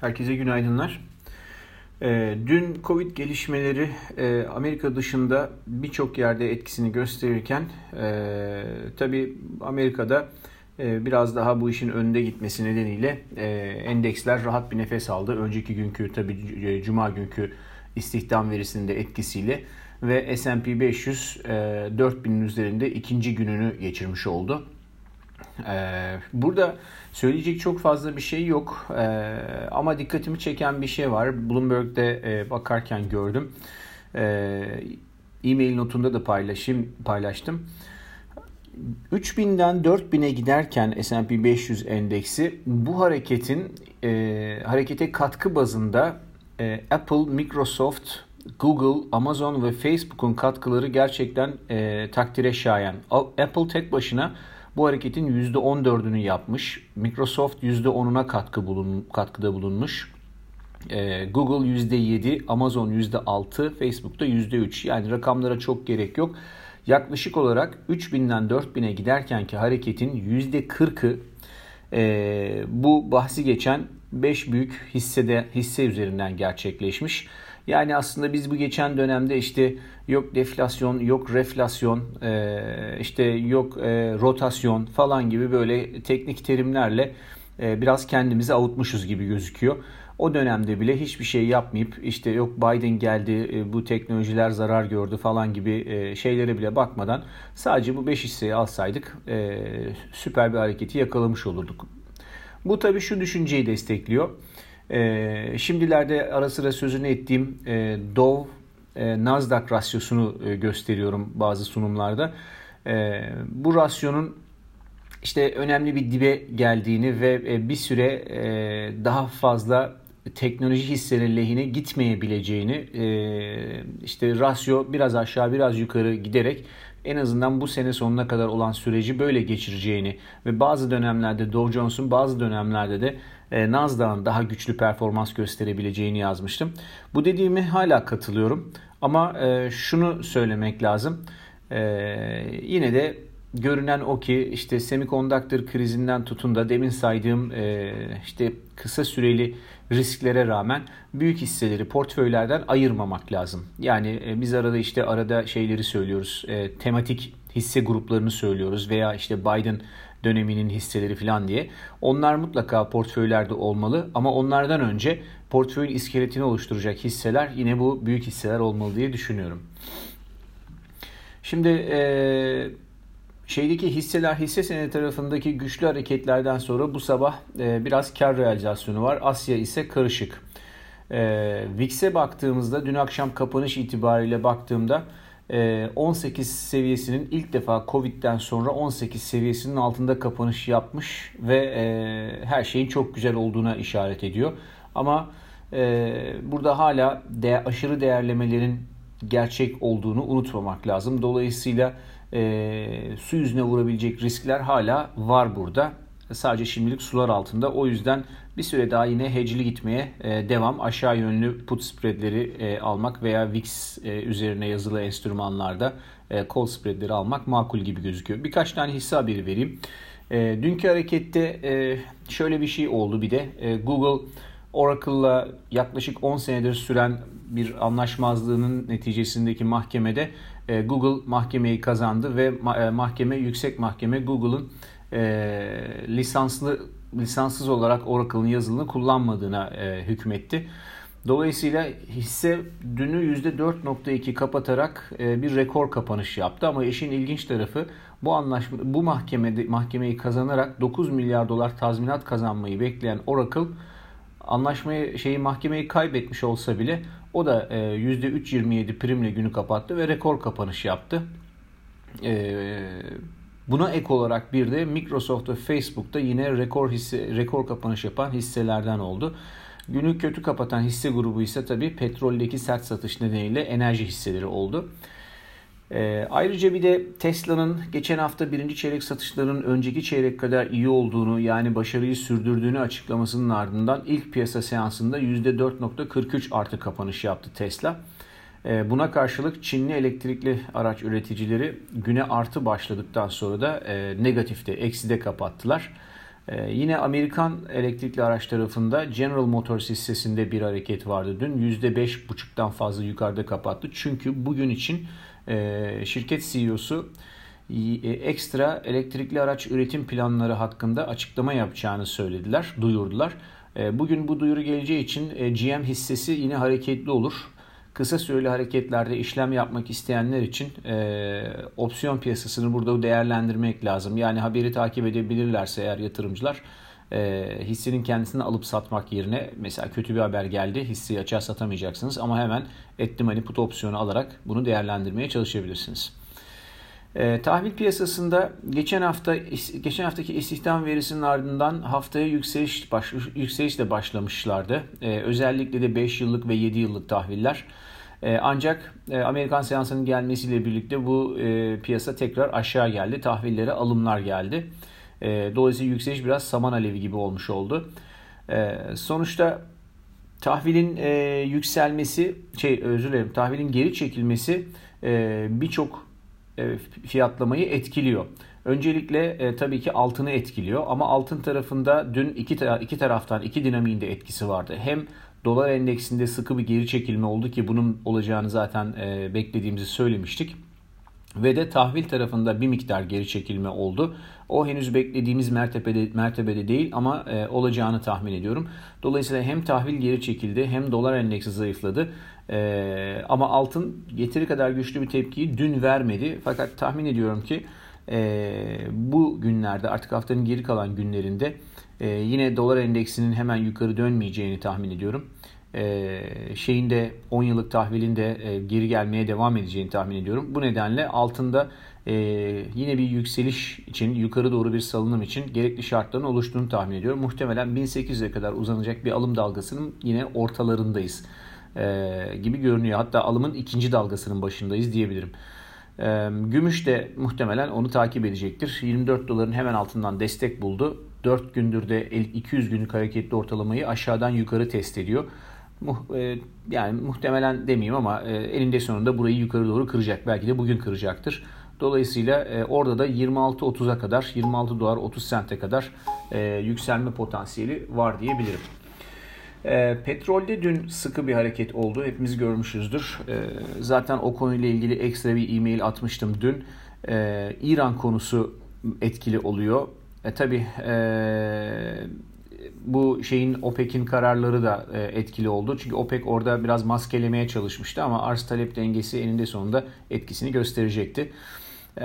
Herkese günaydınlar. E, dün Covid gelişmeleri e, Amerika dışında birçok yerde etkisini gösterirken e, tabi Amerika'da e, biraz daha bu işin önde gitmesi nedeniyle endeksler rahat bir nefes aldı. Önceki günkü tabi cuma günkü istihdam verisinin de etkisiyle ve S&P 500 e, 4000'in üzerinde ikinci gününü geçirmiş oldu. Ee, burada söyleyecek çok fazla bir şey yok ee, ama dikkatimi çeken bir şey var. Bloomberg'de e, bakarken gördüm. Ee, e-mail notunda da paylaşayım, paylaştım. 3000'den 4000'e giderken S&P 500 endeksi bu hareketin e, harekete katkı bazında e, Apple, Microsoft, Google, Amazon ve Facebook'un katkıları gerçekten e, takdire şayan. Apple tek başına bu hareketin %14'ünü yapmış. Microsoft %10'una katkı bulun, katkıda bulunmuş. Ee, Google %7, Amazon %6, Facebook da %3. Yani rakamlara çok gerek yok. Yaklaşık olarak 3000'den 4000'e giderkenki hareketin %40'ı e, bu bahsi geçen 5 büyük hissede hisse üzerinden gerçekleşmiş. Yani aslında biz bu geçen dönemde işte yok deflasyon, yok reflasyon, e, işte yok e, rotasyon falan gibi böyle teknik terimlerle e, biraz kendimizi avutmuşuz gibi gözüküyor. O dönemde bile hiçbir şey yapmayıp işte yok Biden geldi bu teknolojiler zarar gördü falan gibi şeylere bile bakmadan sadece bu 5 hisseyi alsaydık süper bir hareketi yakalamış olurduk. Bu tabii şu düşünceyi destekliyor. E, şimdilerde ara sıra sözünü ettiğim e, Dow e, Nasdaq rasyosunu e, gösteriyorum bazı sunumlarda. E, bu rasyonun işte önemli bir dibe geldiğini ve e, bir süre e, daha fazla teknoloji hisseleri lehine gitmeyebileceğini e, işte rasyo biraz aşağı biraz yukarı giderek en azından bu sene sonuna kadar olan süreci böyle geçireceğini ve bazı dönemlerde Dow Jones'un bazı dönemlerde de e, Nasdaq'ın daha güçlü performans gösterebileceğini yazmıştım. Bu dediğimi hala katılıyorum ama e, şunu söylemek lazım. E, yine de görünen o ki işte semikondaktör krizinden tutun da demin saydığım işte kısa süreli risklere rağmen büyük hisseleri portföylerden ayırmamak lazım. Yani biz arada işte arada şeyleri söylüyoruz. Tematik hisse gruplarını söylüyoruz veya işte Biden döneminin hisseleri falan diye. Onlar mutlaka portföylerde olmalı ama onlardan önce portföyün iskeletini oluşturacak hisseler yine bu büyük hisseler olmalı diye düşünüyorum. Şimdi e, şeydeki hisseler hisse senedi tarafındaki güçlü hareketlerden sonra bu sabah e, biraz kar realizasyonu var. Asya ise karışık. E, VIX'e baktığımızda dün akşam kapanış itibariyle baktığımda 18 ee, seviyesinin ilk defa Covid'den sonra 18 seviyesinin altında kapanış yapmış ve e, her şeyin çok güzel olduğuna işaret ediyor. Ama e, burada hala de, aşırı değerlemelerin gerçek olduğunu unutmamak lazım. Dolayısıyla e, su yüzüne vurabilecek riskler hala var burada. Sadece şimdilik sular altında. O yüzden bir süre daha yine hedgeli gitmeye e, devam. Aşağı yönlü put spreadleri e, almak veya VIX e, üzerine yazılı enstrümanlarda call spreadleri almak makul gibi gözüküyor. Birkaç tane hisse haberi vereyim. Dünkü harekette şöyle bir şey oldu bir de. Google Oracle'la yaklaşık 10 senedir süren bir anlaşmazlığının neticesindeki mahkemede Google mahkemeyi kazandı ve mahkeme yüksek mahkeme Google'ın lisanslı lisanssız olarak Oracle'ın yazılını kullanmadığına e, hükmetti. Dolayısıyla hisse dünü %4.2 kapatarak e, bir rekor kapanış yaptı ama işin ilginç tarafı bu anlaşma bu mahkemede mahkemeyi kazanarak 9 milyar dolar tazminat kazanmayı bekleyen Oracle anlaşmayı şeyi mahkemeyi kaybetmiş olsa bile o da e, %3.27 primle günü kapattı ve rekor kapanış yaptı. E, Buna ek olarak bir de Microsoft ve Facebook'ta yine rekor hisse, rekor kapanış yapan hisselerden oldu. Günü kötü kapatan hisse grubu ise tabii petroldeki sert satış nedeniyle enerji hisseleri oldu. E, ayrıca bir de Tesla'nın geçen hafta birinci çeyrek satışlarının önceki çeyrek kadar iyi olduğunu yani başarıyı sürdürdüğünü açıklamasının ardından ilk piyasa seansında %4.43 artı kapanış yaptı Tesla. Ee, buna karşılık Çinli elektrikli araç üreticileri güne artı başladıktan sonra da e, negatifte, ekside kapattılar. Ee, yine Amerikan elektrikli araç tarafında General Motors hissesinde bir hareket vardı dün. %5,5'tan fazla yukarıda kapattı. Çünkü bugün için e, şirket CEO'su e, ekstra elektrikli araç üretim planları hakkında açıklama yapacağını söylediler, duyurdular. E, bugün bu duyuru geleceği için e, GM hissesi yine hareketli olur. Kısa süreli hareketlerde işlem yapmak isteyenler için e, opsiyon piyasasını burada değerlendirmek lazım. Yani haberi takip edebilirlerse eğer yatırımcılar e, hissinin kendisini alıp satmak yerine mesela kötü bir haber geldi hisseyi açığa satamayacaksınız ama hemen etli money put opsiyonu alarak bunu değerlendirmeye çalışabilirsiniz. E, tahvil piyasasında geçen hafta geçen haftaki istihdam verisinin ardından haftaya yükseliş baş, yükselişle başlamışlardı. E, özellikle de 5 yıllık ve 7 yıllık tahviller. E, ancak e, Amerikan seansının gelmesiyle birlikte bu e, piyasa tekrar aşağı geldi. Tahvillere alımlar geldi. E, dolayısıyla yükseliş biraz saman alevi gibi olmuş oldu. E, sonuçta tahvilin e, yükselmesi, şey özür dilerim, tahvilin geri çekilmesi e, birçok e, fiyatlamayı etkiliyor. Öncelikle e, tabii ki altını etkiliyor ama altın tarafında dün iki, iki taraftan iki dinamiğin de etkisi vardı. Hem dolar endeksinde sıkı bir geri çekilme oldu ki bunun olacağını zaten e, beklediğimizi söylemiştik. Ve de tahvil tarafında bir miktar geri çekilme oldu. O henüz beklediğimiz mertebede, mertebede değil ama e, olacağını tahmin ediyorum. Dolayısıyla hem tahvil geri çekildi hem dolar endeksi zayıfladı. E, ama altın yeteri kadar güçlü bir tepkiyi dün vermedi. Fakat tahmin ediyorum ki e, bu günlerde artık haftanın geri kalan günlerinde e, yine dolar endeksinin hemen yukarı dönmeyeceğini tahmin ediyorum. E, şeyin de 10 yıllık tahvilin de e, geri gelmeye devam edeceğini tahmin ediyorum. Bu nedenle altında e, yine bir yükseliş için yukarı doğru bir salınım için gerekli şartların oluştuğunu tahmin ediyorum. Muhtemelen 1800'e kadar uzanacak bir alım dalgasının yine ortalarındayız gibi görünüyor. Hatta alımın ikinci dalgasının başındayız diyebilirim. Gümüş de muhtemelen onu takip edecektir. 24 doların hemen altından destek buldu. 4 gündür de 200 günlük hareketli ortalamayı aşağıdan yukarı test ediyor. E, yani muhtemelen demeyeyim ama e, elinde sonunda burayı yukarı doğru kıracak. Belki de bugün kıracaktır. Dolayısıyla e, orada da 26-30'a kadar 26 dolar 30 sente kadar yükselme potansiyeli var diyebilirim. petrolde dün sıkı bir hareket oldu. Hepimiz görmüşüzdür. zaten o konuyla ilgili ekstra bir e-mail atmıştım dün. İran konusu etkili oluyor. E, tabii e, bu şeyin OPEC'in kararları da e, etkili oldu. Çünkü OPEC orada biraz maskelemeye çalışmıştı ama arz talep dengesi eninde sonunda etkisini gösterecekti. E,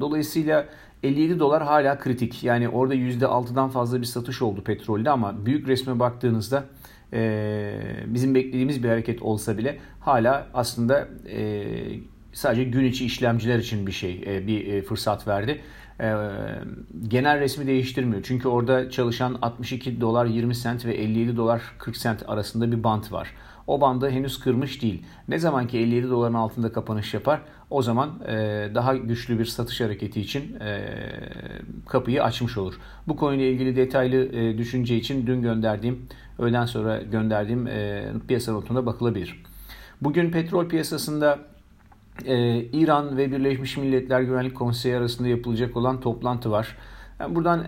dolayısıyla 57 dolar hala kritik. Yani orada %6'dan fazla bir satış oldu petrolde ama büyük resme baktığınızda e, bizim beklediğimiz bir hareket olsa bile hala aslında sadece gün içi işlemciler için bir şey, bir fırsat verdi. E, genel resmi değiştirmiyor. Çünkü orada çalışan 62 dolar 20 sent ve 57 dolar 40 sent arasında bir bant var. O bandı henüz kırmış değil. Ne zaman ki 57 doların altında kapanış yapar o zaman daha güçlü bir satış hareketi için kapıyı açmış olur. Bu konuyla ilgili detaylı düşünce için dün gönderdiğim, öğleden sonra gönderdiğim piyasa notuna bakılabilir. Bugün petrol piyasasında e, İran ve Birleşmiş Milletler Güvenlik Konseyi arasında yapılacak olan toplantı var. Yani buradan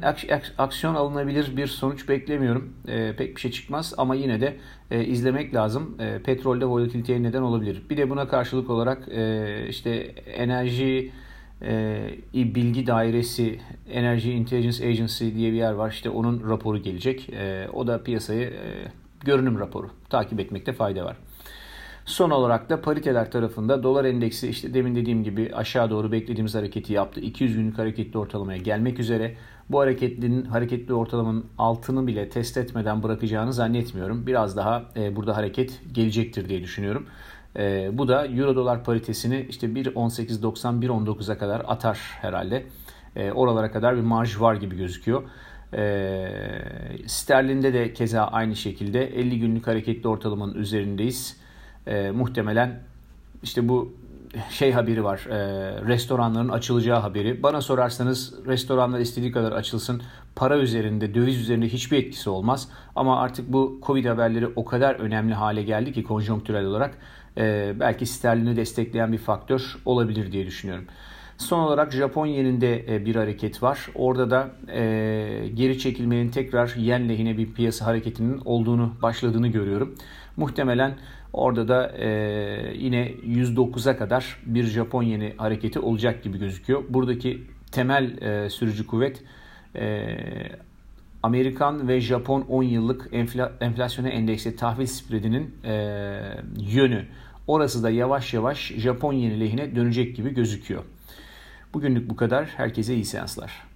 aksiyon alınabilir bir sonuç beklemiyorum. E, pek bir şey çıkmaz ama yine de e, izlemek lazım. E, petrolde volatiliteye neden olabilir. Bir de buna karşılık olarak e, işte enerji e, bilgi dairesi Energy Intelligence Agency diye bir yer var. İşte onun raporu gelecek. E, o da piyasayı e, görünüm raporu. Takip etmekte fayda var. Son olarak da pariteler tarafında dolar endeksi işte demin dediğim gibi aşağı doğru beklediğimiz hareketi yaptı. 200 günlük hareketli ortalamaya gelmek üzere. Bu hareketlinin hareketli ortalamanın altını bile test etmeden bırakacağını zannetmiyorum. Biraz daha e, burada hareket gelecektir diye düşünüyorum. E, bu da euro dolar paritesini işte 1.18.90 kadar atar herhalde. E, oralara kadar bir marj var gibi gözüküyor. E, sterlinde de keza aynı şekilde 50 günlük hareketli ortalamanın üzerindeyiz e, muhtemelen işte bu şey haberi var. E, restoranların açılacağı haberi. Bana sorarsanız restoranlar istediği kadar açılsın. Para üzerinde, döviz üzerinde hiçbir etkisi olmaz. Ama artık bu Covid haberleri o kadar önemli hale geldi ki konjonktürel olarak e, belki sterlini destekleyen bir faktör olabilir diye düşünüyorum. Son olarak Japon yeninde e, bir hareket var. Orada da e, geri çekilmenin tekrar yen lehine bir piyasa hareketinin olduğunu başladığını görüyorum. Muhtemelen orada da e, yine 109'a kadar bir Japon yeni hareketi olacak gibi gözüküyor. Buradaki temel e, sürücü kuvvet e, Amerikan ve Japon 10 yıllık enfla, enflasyona endeksli tahvil spreadinin e, yönü. Orası da yavaş yavaş Japon yeni lehine dönecek gibi gözüküyor. Bugünlük bu kadar. Herkese iyi seanslar.